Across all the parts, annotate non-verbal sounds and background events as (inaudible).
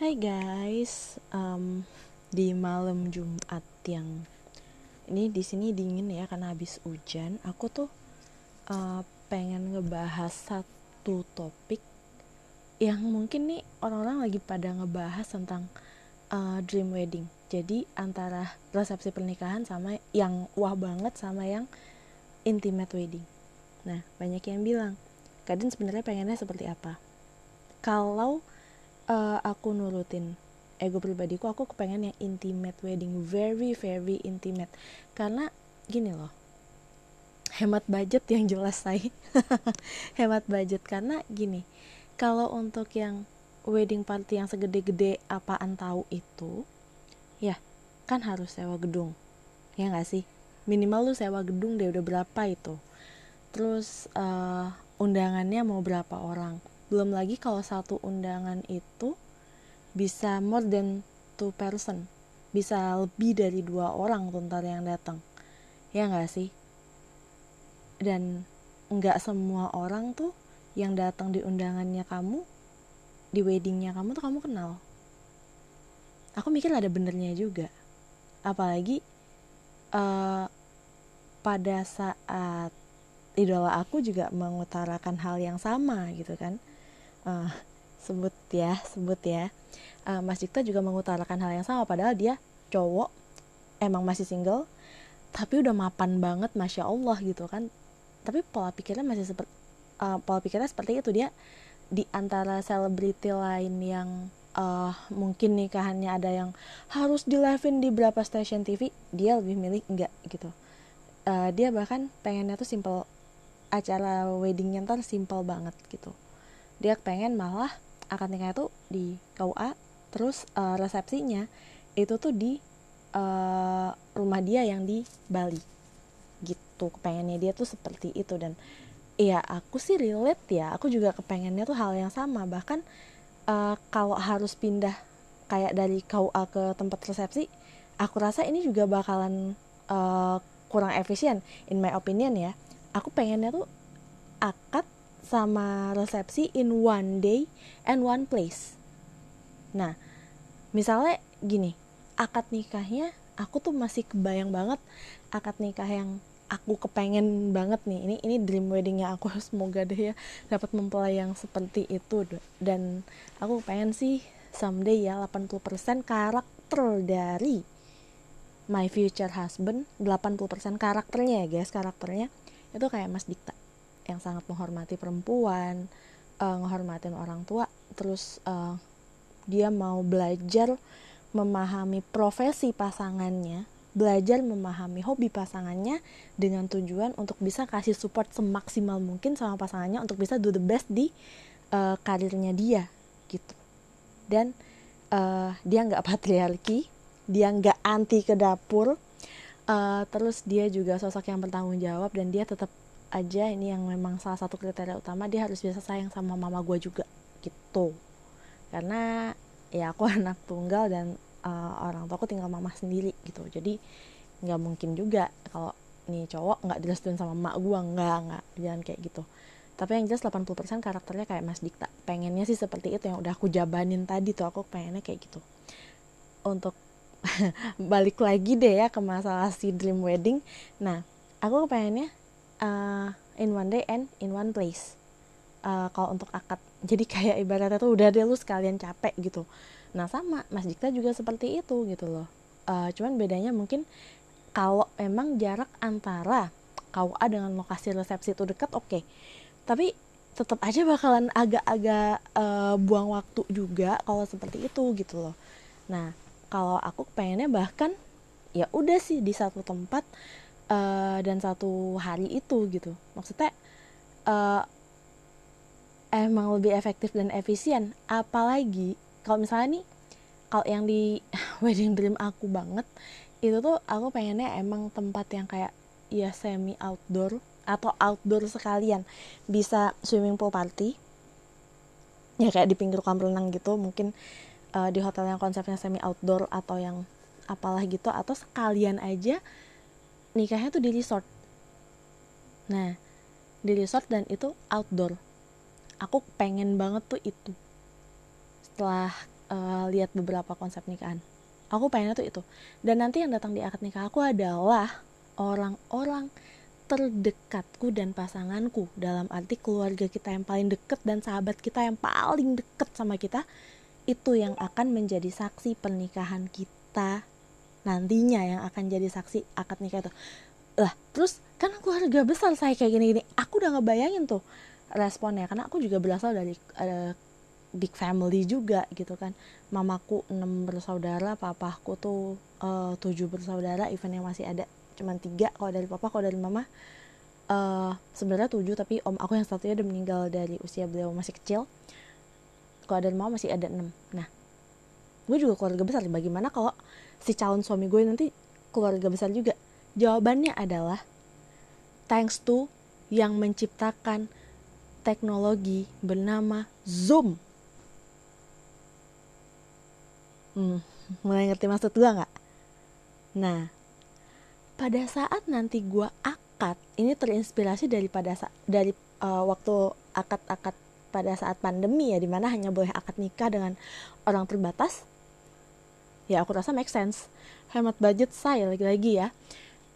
Hai guys, um, di malam Jumat yang ini di sini dingin ya karena habis hujan. Aku tuh uh, pengen ngebahas satu topik yang mungkin nih orang-orang lagi pada ngebahas tentang uh, dream wedding. Jadi antara resepsi pernikahan sama yang wah banget sama yang intimate wedding. Nah banyak yang bilang, Kadin sebenarnya pengennya seperti apa? Kalau uh, aku nurutin ego pribadiku aku kepengen yang intimate wedding very very intimate. Karena gini loh hemat budget yang jelas saya (laughs) hemat budget. Karena gini kalau untuk yang wedding party yang segede-gede apaan tahu itu ya kan harus sewa gedung. Ya nggak sih? Minimal lu sewa gedung deh udah berapa itu? Terus uh, undangannya mau berapa orang belum lagi kalau satu undangan itu bisa more than two person. Bisa lebih dari dua orang tentar yang datang. Ya nggak sih? Dan nggak semua orang tuh yang datang di undangannya kamu di weddingnya kamu tuh kamu kenal. Aku mikir ada benernya juga. Apalagi uh, pada saat idola aku juga mengutarakan hal yang sama gitu kan uh, sebut ya sebut ya. Uh, Mas Dikta juga mengutarakan hal yang sama padahal dia cowok emang masih single tapi udah mapan banget masya Allah gitu kan. Tapi pola pikirnya masih seperti uh, pola pikirnya seperti itu. Dia di antara selebriti lain yang uh, mungkin nikahannya ada yang harus di live di berapa stasiun TV dia lebih milih enggak gitu. Uh, dia bahkan pengennya tuh simple acara weddingnya ntar simple banget gitu dia pengen malah akad nikahnya tuh di KUA terus uh, resepsinya itu tuh di uh, rumah dia yang di Bali. Gitu kepengennya dia tuh seperti itu. Dan ya aku sih relate ya. Aku juga kepengennya tuh hal yang sama. Bahkan uh, kalau harus pindah kayak dari KUA ke tempat resepsi aku rasa ini juga bakalan uh, kurang efisien in my opinion ya. Aku pengennya tuh akad sama resepsi in one day and one place. Nah, misalnya gini, akad nikahnya aku tuh masih kebayang banget akad nikah yang aku kepengen banget nih. Ini ini dream weddingnya aku. (laughs) Semoga deh ya dapat mempelai yang seperti itu. Dan aku pengen sih someday ya 80% karakter dari my future husband 80% karakternya ya guys karakternya itu kayak Mas Dikta yang sangat menghormati perempuan uh, menghormatin orang tua terus uh, dia mau belajar memahami profesi pasangannya belajar memahami hobi pasangannya dengan tujuan untuk bisa kasih support semaksimal mungkin sama pasangannya untuk bisa do the best di uh, karirnya dia gitu. Dan uh, dia nggak (laughs) patriarki dia nggak anti ke dapur uh, terus dia juga sosok yang bertanggung jawab dan dia tetap aja ini yang memang salah satu kriteria utama dia harus bisa sayang sama mama gue juga gitu. Karena ya aku (laughs) anak tunggal dan uh, orang tua aku tinggal mama sendiri gitu. Jadi nggak mungkin juga kalau nih cowok nggak direstuin sama mak gue nggak nggak jangan kayak gitu. Tapi yang jelas 80% karakternya kayak Mas Dikta. Pengennya sih seperti itu yang udah aku jabanin tadi tuh aku pengennya kayak gitu. Untuk (laughs) balik lagi deh ya ke masalah si dream wedding. Nah aku pengennya uh, in one day and in one place. Uh, kalau untuk akad (laughs) jadi kayak ibaratnya tuh udah deh lu sekalian capek gitu. Nah sama Mas Dikta juga seperti itu gitu loh. Uh, cuman bedanya mungkin kalau emang jarak antara KUA dengan lokasi resepsi itu dekat oke. Okay. tapi tetap aja bakalan agak-agak uh, buang waktu juga kalau seperti itu gitu loh. Nah kalau aku pengennya bahkan ya udah sih di satu tempat uh, dan satu hari itu gitu. Maksudnya uh, emang lebih efektif dan efisien. Apalagi kalau misalnya nih kalau yang di (laughs) wedding dream aku banget itu tuh aku pengennya emang tempat yang kayak ya semi outdoor atau outdoor sekalian. Bisa swimming pool party ya kayak di pinggir kolam renang gitu mungkin uh, di hotel yang konsepnya semi outdoor atau yang apalah gitu atau sekalian aja nikahnya tuh di resort. Nah di resort dan itu outdoor. Aku pengen banget tuh itu. Setelah uh, lihat beberapa konsep nikahan. Aku pengennya tuh itu. Dan nanti yang datang di akad nikah aku adalah orang-orang terdekatku dan pasanganku. Dalam arti keluarga kita yang paling deket dan sahabat kita yang paling deket sama kita itu yang akan menjadi saksi pernikahan kita nantinya yang akan jadi saksi akad nikah itu. Lah terus kan keluarga besar saya kayak gini-gini. Aku udah ngebayangin tuh responnya karena aku juga berasal dari uh, big family juga gitu kan. Mamaku enam bersaudara papaku tuh uh, tujuh bersaudara even yang masih ada. Cuman tiga kalau dari papa kalau dari mama. Uh, sebenarnya tujuh tapi om aku yang satunya udah meninggal dari usia beliau masih kecil. Kalau dari mama masih ada enam. Nah gue juga keluarga besar bagaimana kalau si calon suami gue nanti keluarga besar juga? Jawabannya adalah thanks to yang menciptakan teknologi bernama Zoom. Hmm, mulai ngerti maksud gue nggak? Nah pada saat nanti gue akad ini terinspirasi daripada dari uh, waktu akad-akad pada saat pandemi ya di mana hanya boleh akad nikah dengan orang terbatas ya aku rasa make sense. Hemat budget saya lagi-lagi ya.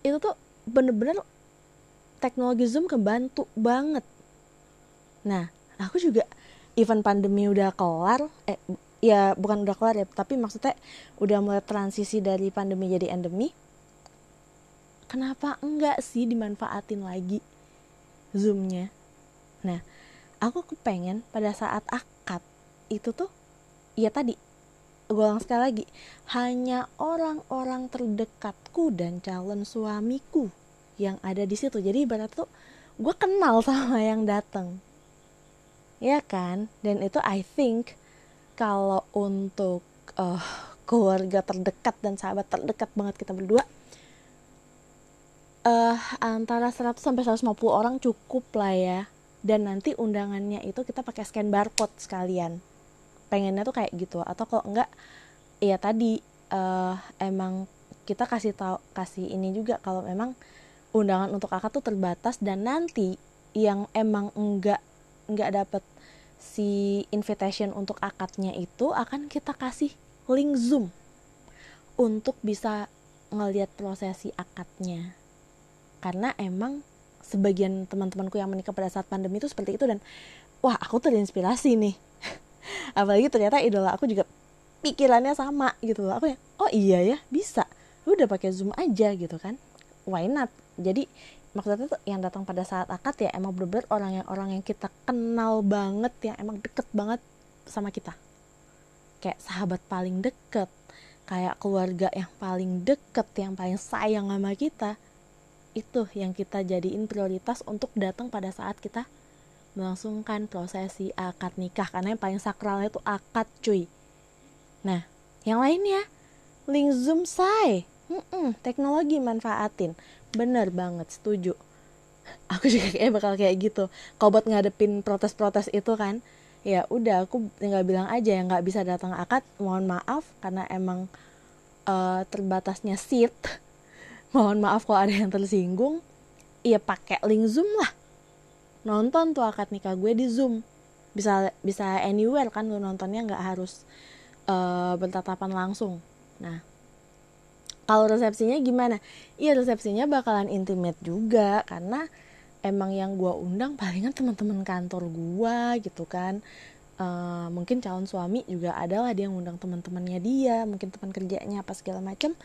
Itu tuh bener-bener teknologi zoom kebantu banget. Nah aku juga event pandemi udah kelar eh ya bukan udah kelar ya tapi maksudnya udah mulai transisi dari pandemi jadi endemi. Kenapa enggak sih dimanfaatin lagi zoomnya? Nah aku kepengen pada saat akad itu tuh ya tadi gue ulang sekali lagi. Hanya orang-orang terdekatku dan calon suamiku yang ada di situ. Jadi ibarat tuh gue kenal sama yang datang ya kan? Dan itu I think kalau untuk uh, keluarga terdekat dan sahabat terdekat banget kita berdua uh, antara 100 sampai 150 orang cukup lah ya. Dan nanti undangannya itu kita pakai scan barcode sekalian pengennya tuh kayak gitu atau kalau enggak ya tadi uh, emang kita kasih tahu kasih ini juga kalau memang undangan untuk akad tuh terbatas dan nanti yang emang enggak enggak dapet si invitation untuk akadnya itu akan kita kasih link Zoom untuk bisa ngelihat prosesi akadnya. Karena emang sebagian teman-temanku yang menikah pada saat pandemi itu seperti itu dan wah aku terinspirasi nih. (laughs) Apalagi ternyata idola aku juga pikirannya sama gitu loh. Aku ya, oh iya ya, bisa. Lu udah pakai Zoom aja gitu kan. Why not? Jadi maksudnya tuh yang datang pada saat akad ya emang bener-bener orang yang orang yang kita kenal banget yang emang deket banget sama kita kayak sahabat paling deket kayak keluarga yang paling deket yang paling sayang sama kita itu yang kita jadiin prioritas untuk datang pada saat kita melangsungkan prosesi akad nikah karena yang paling sakralnya itu akad cuy. Nah yang lainnya link zoom say Mm-mm, teknologi manfaatin. Bener banget setuju. (laughs) Aku juga kayak bakal kayak gitu. Kalau buat ngadepin protes-protes itu kan ya udah aku tinggal bilang aja yang nggak bisa datang akad mohon maaf karena emang uh, terbatasnya seat. (laughs) Mohon maaf kalau ada yang tersinggung. Ya pakai link zoom lah nonton tuh akad nikah gue di zoom. Bisa bisa anywhere kan lu nontonnya nggak harus uh, bertatapan langsung. Nah kalau resepsinya gimana? Iya resepsinya bakalan intimate juga karena emang yang gue undang palingan teman-teman kantor gue gitu kan. Uh, mungkin calon suami juga adalah dia yang undang teman-temannya dia mungkin teman kerjanya apa segala macam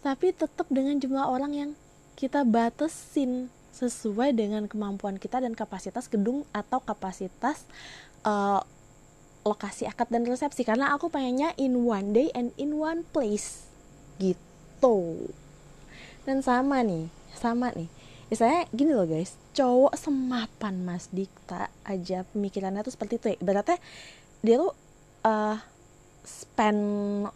tapi tetap dengan jumlah orang yang kita batasin sesuai dengan kemampuan kita dan kapasitas gedung atau kapasitas uh, lokasi akad dan resepsi. Karena aku pengennya in one day and in one place. Gitu. Dan sama nih sama nih. Misalnya gini loh guys. Cowok semapan Mas Dikta aja pemikirannya tuh seperti itu ya. Ibaratnya dia tuh uh, spend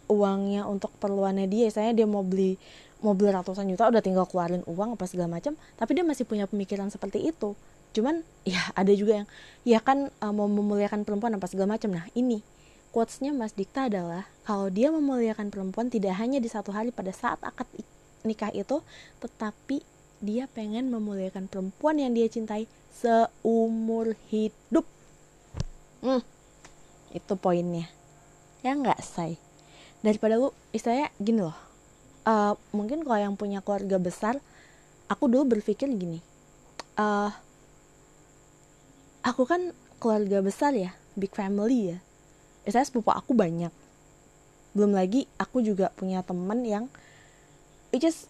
uangnya untuk perluannya dia. Misalnya dia mau beli mobil ratusan juta udah tinggal keluarin uang apa segala macam tapi dia masih punya pemikiran seperti itu cuman (laughs) ya ada juga yang ya kan uh, mau memuliakan perempuan apa segala macam nah ini quotesnya Mas Dikta adalah kalau dia memuliakan perempuan tidak hanya di satu hari pada saat akad nikah itu, tetapi dia pengen memuliakan perempuan yang dia cintai seumur hidup. Hmm, itu poinnya. ya nggak say daripada lu istilahnya gini loh uh, mungkin kalau yang punya keluarga besar aku dulu berpikir gini uh, aku kan keluarga besar ya big family ya. Saya sepupu aku banyak. Belum lagi aku juga punya temen yang which is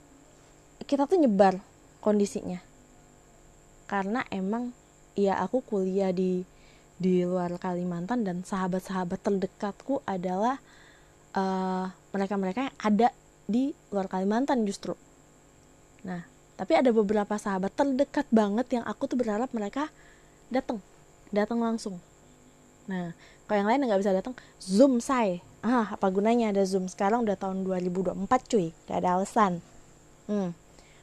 kita tuh nyebar kondisinya. Karena emang ya aku kuliah di di luar Kalimantan dan sahabat-sahabat terdekatku adalah uh, mereka-mereka yang ada di luar Kalimantan justru. Nah, tapi ada beberapa sahabat terdekat banget yang aku tuh berharap mereka datang, datang langsung. Nah, kalau yang lain nggak bisa datang, zoom say. Ah, apa gunanya ada zoom sekarang udah tahun 2024 cuy, gak ada alasan. Hmm,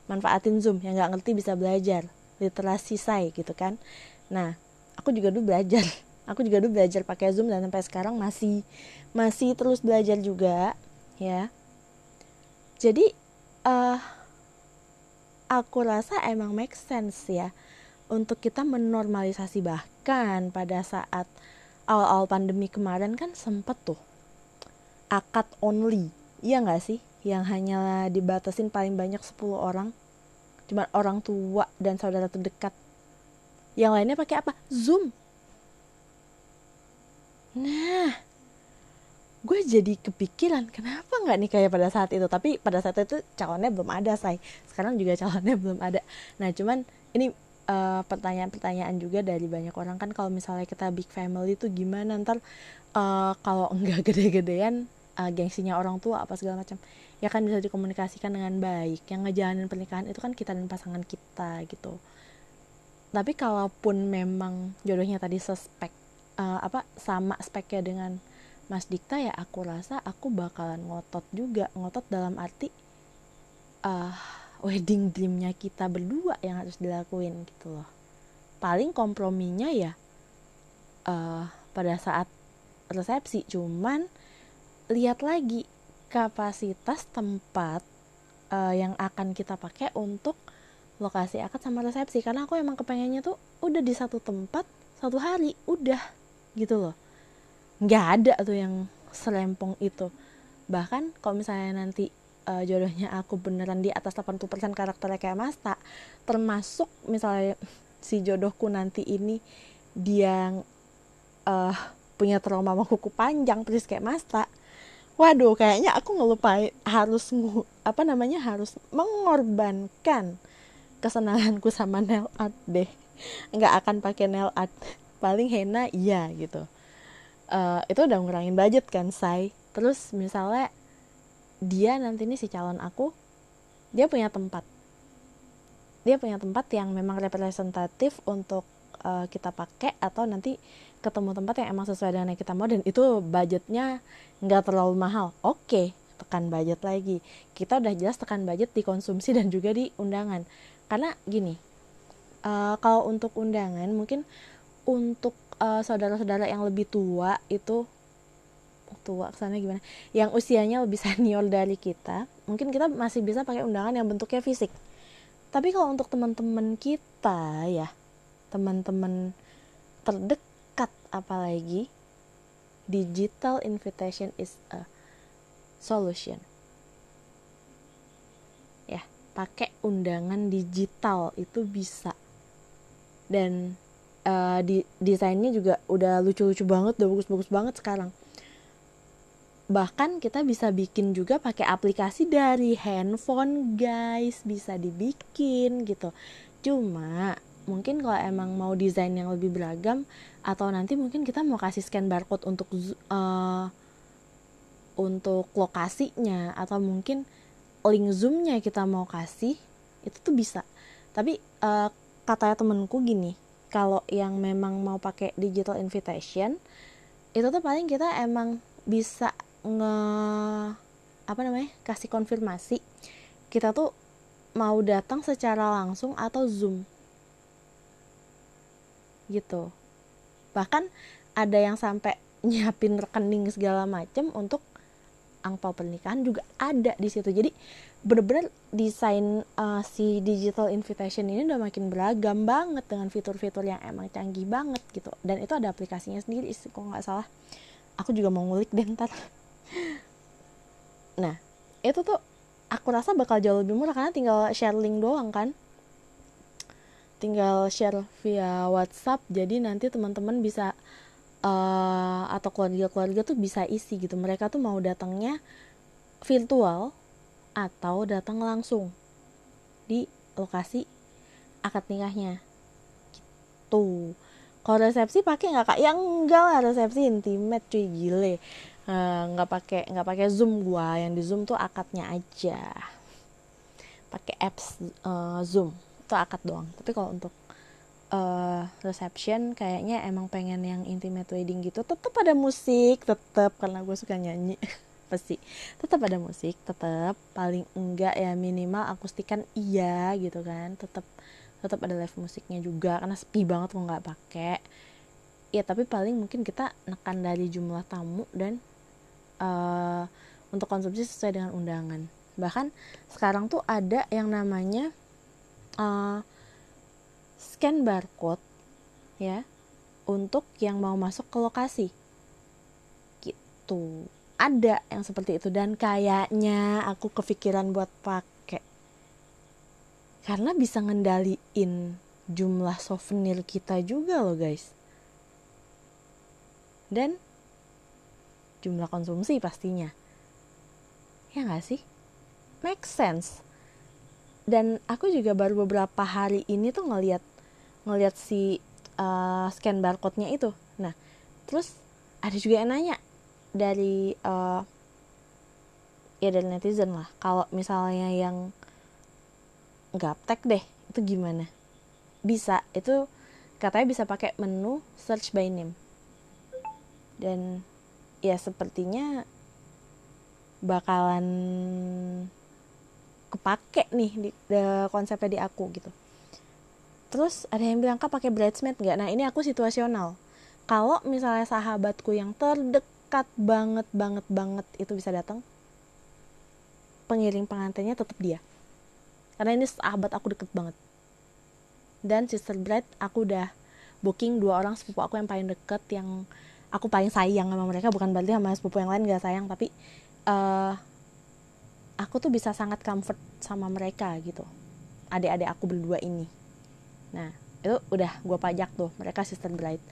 manfaatin zoom yang nggak ngerti bisa belajar, literasi say gitu kan. Nah, aku juga dulu belajar, (laughs) aku juga dulu belajar pakai zoom dan sampai sekarang masih masih terus belajar juga, ya. Jadi, uh, aku rasa emang make sense ya untuk kita menormalisasi. Bahkan pada saat awal-awal pandemi kemarin kan sempet tuh akad only iya nggak sih? Yang hanya dibatasin paling banyak 10 orang cuma orang tua dan saudara terdekat. Yang lainnya pakai apa? Zoom. Nah gue jadi kepikiran kenapa nggak nih kayak pada saat itu? Tapi pada saat itu calonnya belum ada say. Sekarang juga calonnya (laughs) belum ada. Nah cuman ini pertanyaan pertanyaan-pertanyaan juga dari banyak orang. Kan kalau misalnya kita big family itu gimana? Ntar uh, kalau (laughs) enggak gede-gedean uh, gengsinya orang tua apa segala macam ya kan bisa dikomunikasikan dengan baik. Yang ngejalanin pernikahan itu kan kita dan pasangan kita gitu. Tapi kalaupun memang jodohnya tadi suspek uh, apa sama speknya dengan Mas Dikta ya aku rasa aku bakalan ngotot juga. Ngotot dalam arti uh, wedding dreamnya kita berdua yang harus dilakuin gitu loh. Paling komprominya ya uh, pada saat resepsi. Cuman lihat lagi kapasitas tempat uh, yang akan kita pakai untuk lokasi akad sama resepsi. Karena aku emang kepengennya tuh udah di satu tempat satu hari udah gitu loh nggak ada tuh yang selempong itu. Bahkan kalau misalnya nanti uh, jodohnya aku beneran di atas 80% karakternya kayak Masta termasuk misalnya si jodohku nanti ini dia uh, punya trauma sama kuku panjang terus kayak Masta waduh kayaknya aku ngelupain harus apa namanya harus mengorbankan kesenanganku sama nail art deh. Nggak akan pakai nail art. Paling henna iya gitu uh, itu udah ngurangin budget kan say terus misalnya dia nanti nih si calon aku dia punya tempat. Dia punya tempat yang memang representatif untuk uh, kita pakai atau nanti ketemu tempat yang emang sesuai dengan yang kita mau dan itu budgetnya nggak terlalu mahal. Oke okay, tekan budget lagi. Kita udah jelas tekan budget di konsumsi dan juga di undangan. Karena gini uh, kalau untuk undangan mungkin untuk uh, saudara-saudara yang lebih tua itu tua ke sana gimana? Yang usianya lebih (laughs) senior dari kita mungkin kita masih bisa pakai undangan yang bentuknya fisik. Tapi kalau untuk teman-teman kita ya teman-teman terdekat apalagi digital invitation is a solution. Ya pakai undangan digital itu bisa. Dan uh, di desainnya juga udah lucu-lucu banget udah bagus-bagus banget sekarang. Bahkan kita bisa bikin juga pakai aplikasi dari handphone guys. Bisa dibikin gitu. Cuma mungkin kalau emang mau desain yang lebih beragam atau nanti mungkin kita mau kasih scan barcode untuk uh, untuk lokasinya atau mungkin link zoomnya kita mau kasih itu tuh bisa. Tapi uh, katanya temenku gini kalau yang memang mau pakai digital invitation itu tuh paling kita emang bisa nge apa namanya kasih konfirmasi kita tuh mau datang secara langsung atau zoom. Gitu. Bahkan ada yang sampai (laughs) nyiapin rekening segala macem untuk angpau pernikahan juga ada di situ. Jadi bener-bener desain uh, si digital invitation ini udah makin beragam banget dengan fitur-fitur yang emang canggih banget gitu. Dan itu ada aplikasinya sendiri kok nggak salah. Aku juga mau ngulik deh ntar. (laughs) Nah itu tuh aku rasa bakal jauh lebih murah karena tinggal share link doang kan. Tinggal share via WhatsApp jadi nanti teman-teman bisa uh, atau keluarga-keluarga tuh bisa isi gitu. Mereka tuh mau datangnya virtual atau datang langsung di lokasi akad nikahnya. Gitu. Kalau resepsi pakai nggak kak? Yang enggak lah resepsi intimate cuy. Gile. Eh, nggak uh, pakai nggak pakai zoom. Gua yang di zoom tuh akadnya aja. Pakai apps uh, zoom. Itu akad doang. Tapi kalau untuk uh, reception kayaknya emang pengen yang intimate wedding gitu. Tetap ada musik tetap karena gue suka nyanyi. (laughs) Pasti tetap ada musik tetap paling enggak ya minimal akustikan iya gitu kan. Tetap tetap ada live musiknya juga karena sepi banget kok nggak pakai ya tapi paling mungkin kita nekan dari jumlah tamu dan uh, untuk konsumsi sesuai dengan undangan. Bahkan sekarang tuh ada yang namanya uh, scan barcode ya untuk yang mau masuk ke lokasi. Gitu. Ada yang seperti itu. Dan kayaknya aku kepikiran buat pakai. Karena bisa ngendaliin jumlah souvenir kita juga loh guys. Dan jumlah konsumsi pastinya. Ya nggak sih? Make sense. Dan aku juga baru beberapa hari ini tuh ngeliat ngeliat si uh, scan barcode-nya itu. Nah terus ada juga yang nanya dari uh, ya dari netizen lah kalau misalnya yang gaptek deh itu gimana? Bisa itu katanya bisa pakai menu search by name. Dan ya sepertinya bakalan kepake nih di, di konsepnya di aku gitu terus ada yang bilang kak pakai bridesmaid nggak? Nah ini aku situasional. Kalau misalnya sahabatku yang terdekat banget banget banget itu bisa datang pengiring pengantinnya tetap dia. Karena ini sahabat aku deket banget. Dan sister bride aku udah booking dua orang sepupu aku yang paling deket yang aku paling sayang sama mereka. Bukan berarti sama sepupu yang lain gak sayang tapi uh, aku tuh bisa sangat comfort sama mereka gitu. Adik-adik aku berdua ini nah itu udah gue pajak tuh mereka sister bride.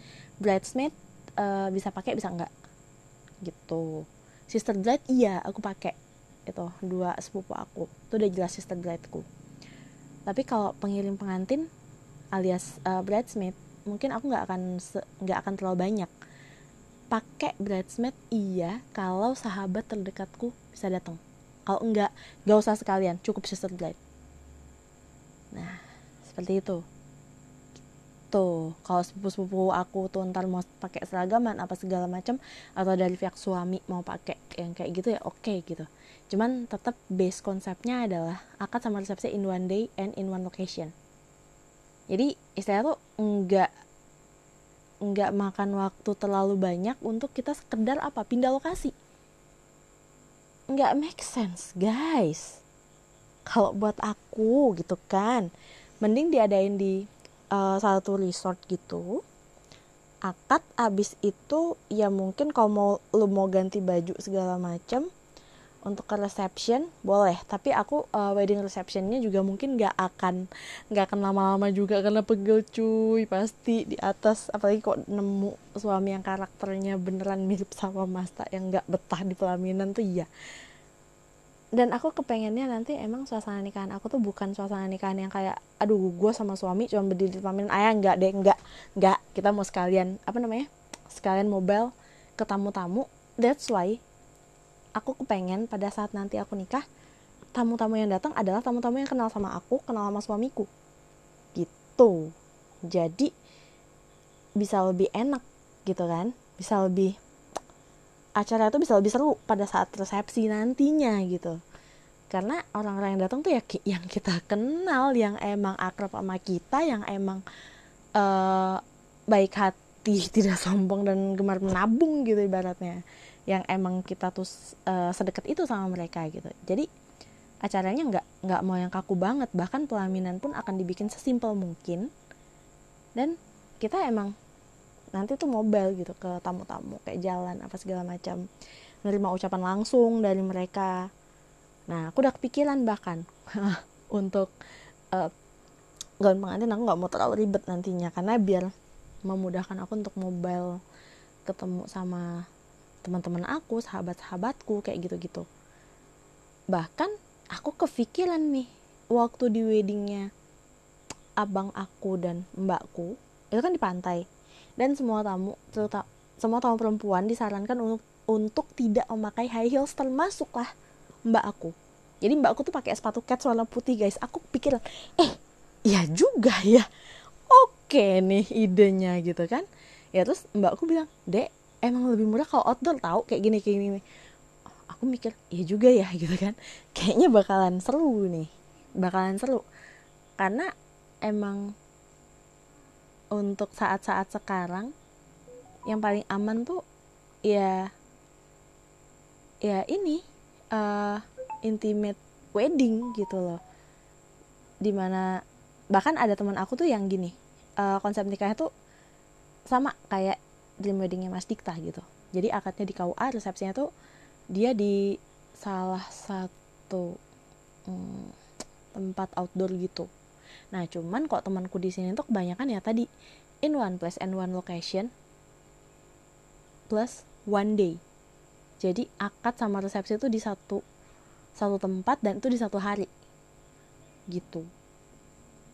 Bridesmaid uh, bisa pakai bisa enggak? Gitu. Sister bride iya aku pakai. Itu dua sepupu aku. Itu udah jelas sister brideku. Tapi kalau pengirim pengantin alias uh, bridesmaid mungkin aku nggak akan nggak akan terlalu banyak. Pakai bridesmaid iya kalau sahabat terdekatku bisa datang. Kalau enggak gak usah sekalian cukup sister bride. Nah seperti itu tuh kalau sepupu-sepupu aku tuh ntar mau pakai seragaman apa segala macam atau dari pihak suami mau pakai yang kayak gitu ya oke okay, gitu. Cuman tetap base konsepnya adalah akad sama resepsi in one day and in one location. Jadi istilahnya tuh enggak nggak makan waktu terlalu banyak untuk kita sekedar apa pindah lokasi. Nggak make sense guys. Kalau buat aku gitu kan mending diadain di uh, satu resort gitu akad abis itu ya mungkin kalau mau lu mau ganti baju segala macam untuk ke reception boleh. Tapi aku uh, wedding receptionnya juga mungkin nggak akan nggak akan lama-lama juga karena pegel cuy. Pasti di atas apalagi kok nemu suami yang karakternya beneran mirip sama Masta yang nggak betah di pelaminan tuh iya dan aku kepengennya nanti emang suasana nikahan aku tuh bukan suasana nikahan yang kayak aduh gue sama suami cuma berdiri di ayah nggak deh nggak nggak kita mau sekalian apa namanya sekalian mobile ke tamu-tamu. That's why aku kepengen pada saat nanti aku nikah tamu-tamu yang datang adalah tamu-tamu yang kenal sama aku kenal sama suamiku. Gitu. Jadi bisa lebih enak gitu kan? Bisa lebih acara itu bisa lebih seru pada saat resepsi nantinya gitu. Karena orang-orang yang datang tuh ya yang kita kenal yang emang akrab sama kita yang emang uh, baik hati (laughs) tidak sombong dan gemar menabung gitu ibaratnya. Yang emang kita tuh uh, sedekat itu sama mereka gitu. Jadi acaranya nggak nggak mau yang kaku banget. Bahkan pelaminan pun akan dibikin sesimpel mungkin. Dan kita emang nanti tuh mobile gitu ke tamu-tamu kayak jalan apa segala macam. Menerima ucapan langsung dari mereka. Nah aku udah kepikiran bahkan (laughs) untuk uh, gaun pengantin aku nggak mau terlalu ribet nantinya karena biar memudahkan aku untuk mobile ketemu sama teman-teman aku sahabat-sahabatku kayak gitu-gitu. Bahkan aku kepikiran nih waktu di weddingnya abang aku dan mbakku itu kan di pantai dan semua tamu terutama semua tamu perempuan disarankan untuk untuk tidak memakai high heels termasuk lah mbak aku. Jadi mbak aku tuh pakai sepatu cat warna putih guys. Aku pikir eh ya juga ya. Oke nih idenya gitu kan. Ya terus mbak aku bilang dek emang lebih murah kalau outdoor tahu? Kayak gini kayak gini aku mikir ya juga ya (laughs) gitu kan. Kayaknya bakalan seru nih. Bakalan seru. Karena emang untuk saat-saat sekarang yang paling aman tuh ya ya ini uh, intimate wedding gitu loh. Di mana bahkan ada teman aku tuh yang gini uh, konsep nikahnya tuh sama kayak dream weddingnya Mas Dikta gitu. Jadi akadnya di KUA resepsinya tuh dia di salah satu hmm, tempat outdoor gitu nah cuman kok temanku di sini tuh kebanyakan ya tadi in one place and one location plus one day. Jadi akad sama resepsi itu di satu satu tempat dan itu di satu hari. Gitu.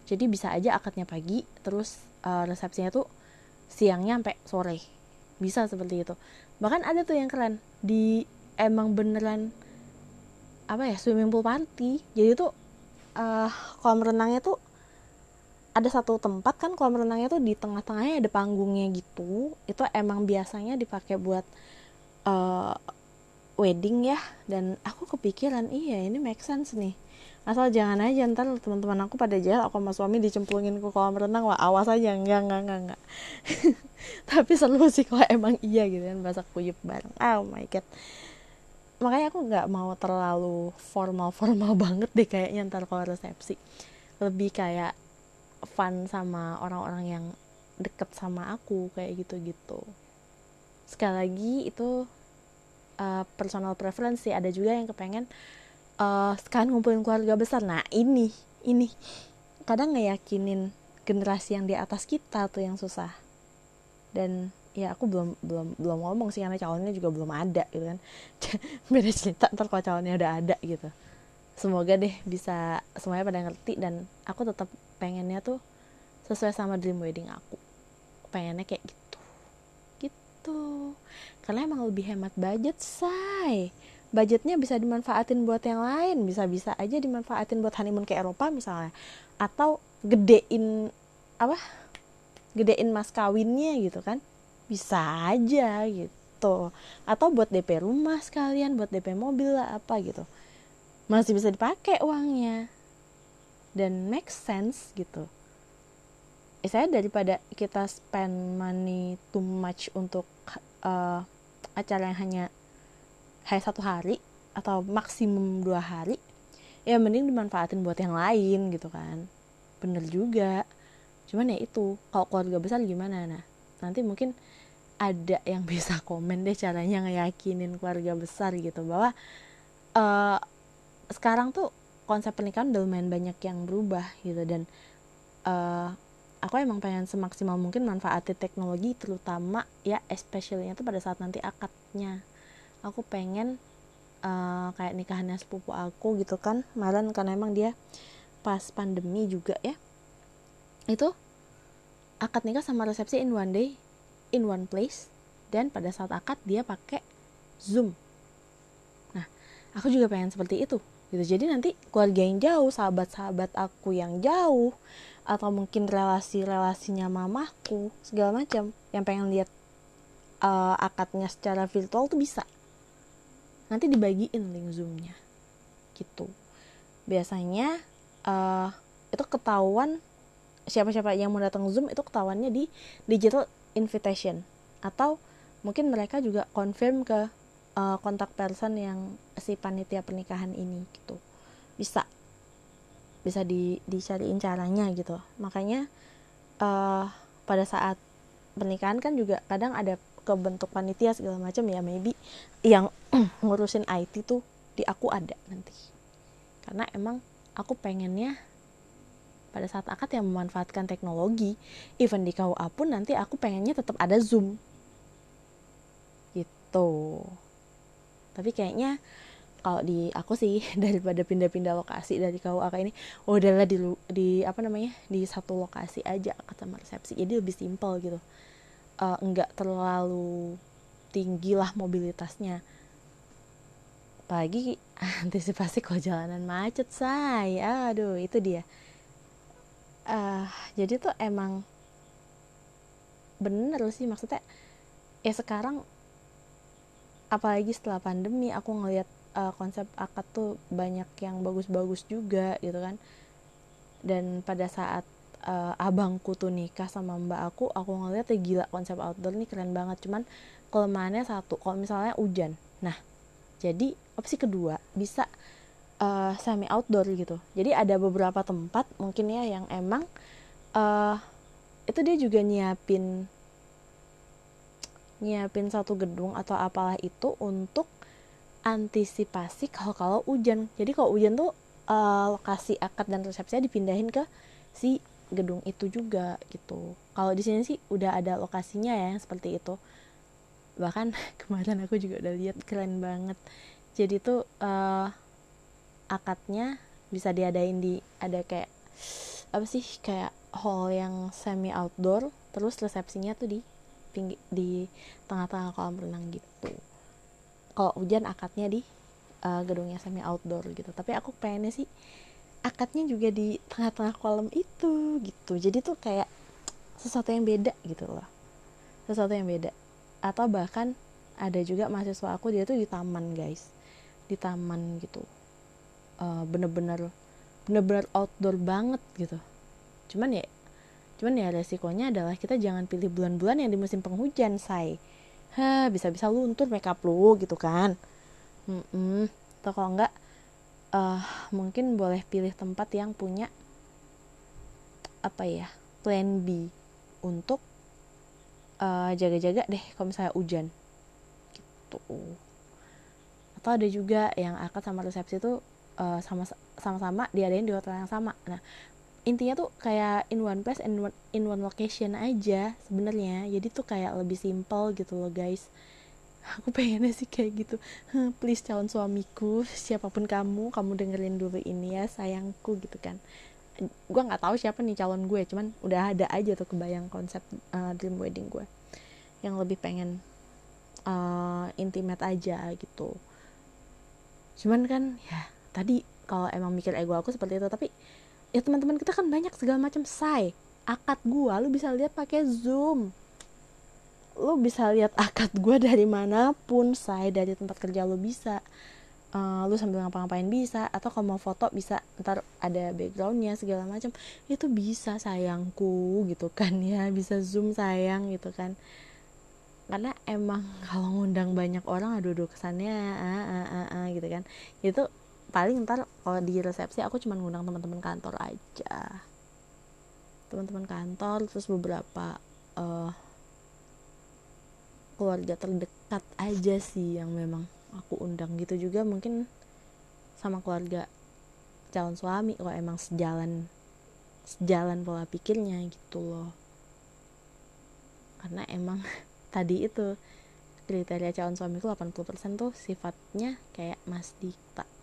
Jadi bisa aja akadnya pagi terus uh, resepsinya tuh siangnya sampai sore. Bisa seperti itu. Bahkan ada tuh yang keren di emang beneran apa ya swimming pool party. Jadi tuh uh, kolam renangnya tuh ada satu tempat kan kolam renangnya tuh di tengah-tengahnya ada panggungnya gitu. Itu emang biasanya dipakai buat uh, wedding ya. Dan aku kepikiran iya ini make sense nih. Asal jangan aja ntar teman-teman aku pada jalan aku sama suami dicemplungin ke kolam renang wah awas aja. Enggak enggak enggak enggak. (laughs) Tapi seru sih kalau emang iya gitu kan bahasa kuyup bareng. Oh my god. Makanya aku nggak mau terlalu formal formal (laughs) banget deh kayaknya ntar kalau resepsi. Lebih kayak fun sama orang-orang yang deket sama aku kayak gitu-gitu. Sekali lagi itu uh, personal preference sih. Ada juga yang kepengen uh, sekarang ngumpulin keluarga besar. Nah ini ini. Kadang ngeyakinin generasi yang di atas kita tuh yang susah. Dan ya aku belum belum belum ngomong sih karena calonnya juga belum ada gitu kan. (laughs) Beda cerita ntar kalau calonnya udah ada gitu. Semoga deh bisa semuanya pada ngerti dan aku tetap pengennya tuh sesuai sama dream wedding aku. Pengennya kayak gitu. Gitu. Karena emang lebih hemat budget say. Budgetnya bisa dimanfaatin buat yang lain bisa-bisa aja dimanfaatin buat honeymoon ke Eropa misalnya. Atau gedein apa gedein mas kawinnya gitu kan. Bisa aja gitu. Atau buat DP rumah sekalian buat DP mobil lah apa gitu. Masih bisa dipakai uangnya dan make sense gitu. Eh, saya daripada kita spend money too much untuk uh, acara yang hanya hanya satu hari atau maksimum dua hari ya mending dimanfaatin buat yang lain gitu kan. Bener juga. Cuman ya itu kalau keluarga besar gimana? Nah nanti mungkin ada yang (laughs) bisa komen deh caranya ngeyakinin keluarga besar gitu bahwa uh, sekarang tuh konsep pernikahan udah lumayan banyak yang berubah gitu. Dan uh, aku emang pengen semaksimal mungkin manfaatin teknologi terutama ya especially tuh pada saat nanti akadnya. Aku pengen uh, kayak nikahannya sepupu aku gitu kan kemarin karena emang dia pas pandemi juga ya. Itu akad nikah sama resepsi in one day in one place dan pada saat akad dia pakai zoom. Nah aku juga pengen seperti itu gitu. Jadi nanti keluarga yang jauh sahabat-sahabat aku yang jauh atau mungkin relasi-relasinya mamaku segala macam yang pengen lihat uh, akadnya secara virtual tuh bisa. Nanti dibagiin link zoomnya. Gitu. Biasanya uh, itu ketahuan siapa-siapa yang mau datang zoom itu ketahuannya di digital invitation. Atau mungkin mereka juga confirm ke uh, kontak person yang si panitia pernikahan ini gitu. Bisa bisa di dicariin caranya gitu. Makanya uh, pada saat pernikahan kan juga kadang ada kebentuk panitia segala macam ya maybe yang (clears throat) ngurusin IT tuh di aku ada nanti. Karena emang aku pengennya pada saat akad yang memanfaatkan teknologi even di KUA pun nanti aku pengennya tetap ada zoom. Gitu tapi kayaknya kalau di aku sih (laughs) daripada pindah-pindah lokasi dari KUA kayak ini oh, udahlah di di apa namanya di satu lokasi aja sama resepsi. Jadi lebih simpel gitu. Uh, enggak terlalu tinggi lah mobilitasnya. Pagi (laughs) antisipasi kalau jalanan macet saya aduh itu dia. Uh, jadi tuh emang bener sih maksudnya ya sekarang apalagi setelah pandemi aku ngelihat uh, konsep akad tuh banyak yang bagus-bagus juga gitu kan. Dan pada saat uh, abangku tuh nikah sama mbak aku aku ngeliat ya gila konsep outdoor nih keren banget. Cuman kelemahannya satu kalau misalnya hujan. Nah jadi opsi kedua? Bisa uh, semi outdoor gitu. Jadi ada beberapa tempat mungkin ya yang emang uh, itu dia juga nyiapin nyiapin satu gedung atau apalah itu untuk antisipasi kalau kalau hujan. Jadi kalau hujan tuh uh, lokasi akad dan resepsinya dipindahin ke si gedung itu juga gitu. Kalau di sini sih udah ada lokasinya ya seperti itu. Bahkan (laughs) kemarin aku juga udah lihat keren banget. Jadi tuh uh, akadnya bisa diadain di ada kayak apa sih kayak hall yang semi outdoor terus resepsinya tuh di pinggir di tengah-tengah kolam renang gitu. Kalau hujan akadnya di uh, gedungnya semi outdoor gitu. Tapi aku pengennya sih akadnya juga di tengah-tengah kolam itu gitu. Jadi tuh kayak sesuatu yang beda gitu loh. Sesuatu yang beda. Atau bahkan ada juga mahasiswa aku dia tuh di taman guys. Di taman gitu. Uh, bener-bener bener-bener outdoor banget gitu. Cuman ya cuman ya resikonya adalah kita jangan pilih bulan-bulan yang di musim penghujan say. Ha bisa-bisa luntur makeup lu gitu kan? Mm -mm. atau kalau enggak uh, mungkin boleh pilih tempat yang punya apa ya plan B untuk uh, jaga-jaga deh kalau misalnya hujan. Gitu. Atau ada juga yang akad sama resepsi tuh uh, sama sama-sama diadain di hotel yang sama. Nah intinya tuh kayak in one place one, in one location aja sebenarnya. Jadi tuh kayak lebih simple gitu loh guys. (laughs) Aku pengennya sih kayak gitu. Please calon suamiku siapa pun kamu kamu dengerin dulu ini ya sayangku gitu kan. Gue nggak tahu siapa nih calon gue cuman udah ada aja tuh kebayang konsep uh, dream wedding gue. Yang lebih pengen uh, intimate aja gitu. Cuman kan ya tadi kalau emang mikir ego aku seperti itu tapi ya teman-teman kita kan banyak segala macam say akad gue lu bisa lihat pakai zoom. Lo bisa lihat akad gue dari mana pun saya dari tempat kerja lo bisa. Uh, lo sambil ngapa-ngapain bisa atau kalau mau foto bisa ntar ada backgroundnya segala macam. Itu bisa sayangku gitu kan (laughs) ya. Bisa zoom sayang gitu kan. Karena emang kalau ngundang banyak orang aduh aduh kesannya ah, ah, ah, ah, gitu kan. Itu paling ntar kalau di resepsi aku cuma ngundang teman-teman kantor aja. Teman-teman kantor terus beberapa uh, keluarga terdekat aja sih yang memang aku undang gitu juga. Mungkin sama keluarga calon suami kalau emang sejalan sejalan pola pikirnya gitu loh. Karena emang (laughs) tadi itu kriteria calon suamiku 80% tuh sifatnya kayak Mas Dikta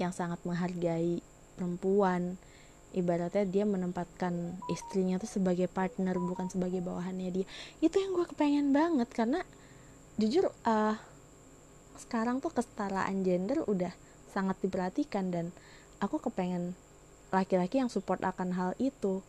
yang sangat menghargai perempuan. Ibaratnya dia menempatkan istrinya tuh sebagai partner bukan sebagai bawahannya dia. Itu yang gue kepengen banget karena jujur uh, sekarang tuh kesetaraan gender udah sangat diperhatikan dan aku kepengen laki-laki yang support akan hal itu.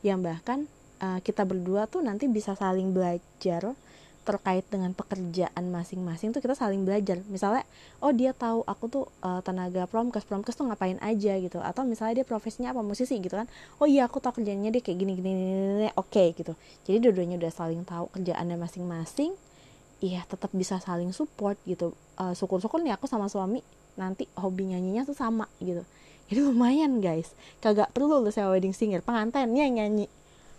Yang bahkan uh, kita berdua tuh nanti bisa saling belajar terkait dengan pekerjaan masing-masing tuh kita saling belajar. Misalnya oh dia tahu aku tuh uh, tenaga promkes promkes tuh ngapain aja gitu. Atau misalnya dia profesinya apa musisi gitu kan. Oh iya aku tahu kerjanya dia kayak gini gini, gini, gini. oke okay, gitu. Jadi dua-duanya udah saling tahu kerjaannya masing-masing iya tetap bisa saling support gitu. Uh, syukur-syukur nih aku sama suami nanti hobi nyanyinya tuh sama gitu. Jadi lumayan guys. Kagak perlu lu sewa wedding singer pengantinnya nyanyi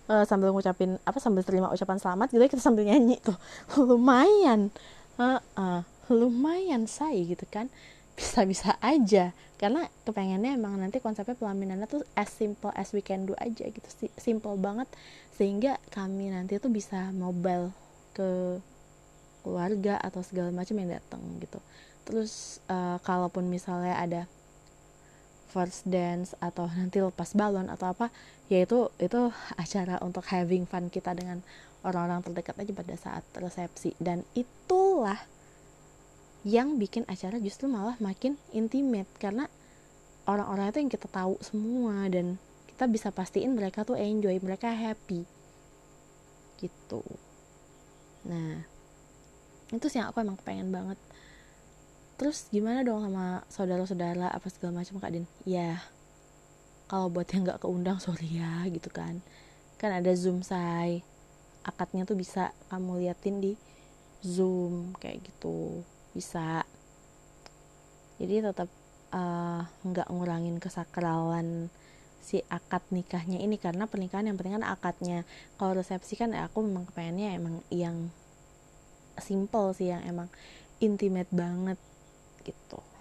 uh, sambil ngucapin apa sambil terima ucapan selamat gitu kita sambil nyanyi tuh. (laughs) Lumayan. Uh, uh, lumayan say gitu kan. Bisa-bisa aja. Karena kepengennya emang nanti konsepnya pelaminannya tuh as simple as we can do aja gitu. Simple banget. Sehingga kami nanti tuh bisa mobile ke keluarga atau segala macam yang datang gitu. Terus uh, kalaupun misalnya ada first dance atau nanti lepas balon atau apa ya itu itu acara untuk having fun kita dengan orang-orang terdekat aja pada saat resepsi. Dan itulah yang bikin acara justru malah makin intimate karena orang-orang itu yang kita tahu semua dan kita bisa pastiin mereka tuh enjoy mereka happy. Gitu. Nah itu sih yang aku emang pengen banget terus gimana dong sama saudara-saudara apa segala macam kak Din? Ya kalau buat yang nggak keundang sorry ya gitu kan. Kan ada zoom say akadnya tuh bisa kamu liatin di zoom kayak gitu. Bisa. Jadi tetap uh, nggak ngurangin kesakralan si akad nikahnya ini karena pernikahan yang penting kan akadnya. Kalau resepsi kan aku memang kepengennya emang yang simple sih yang emang intimate banget gitu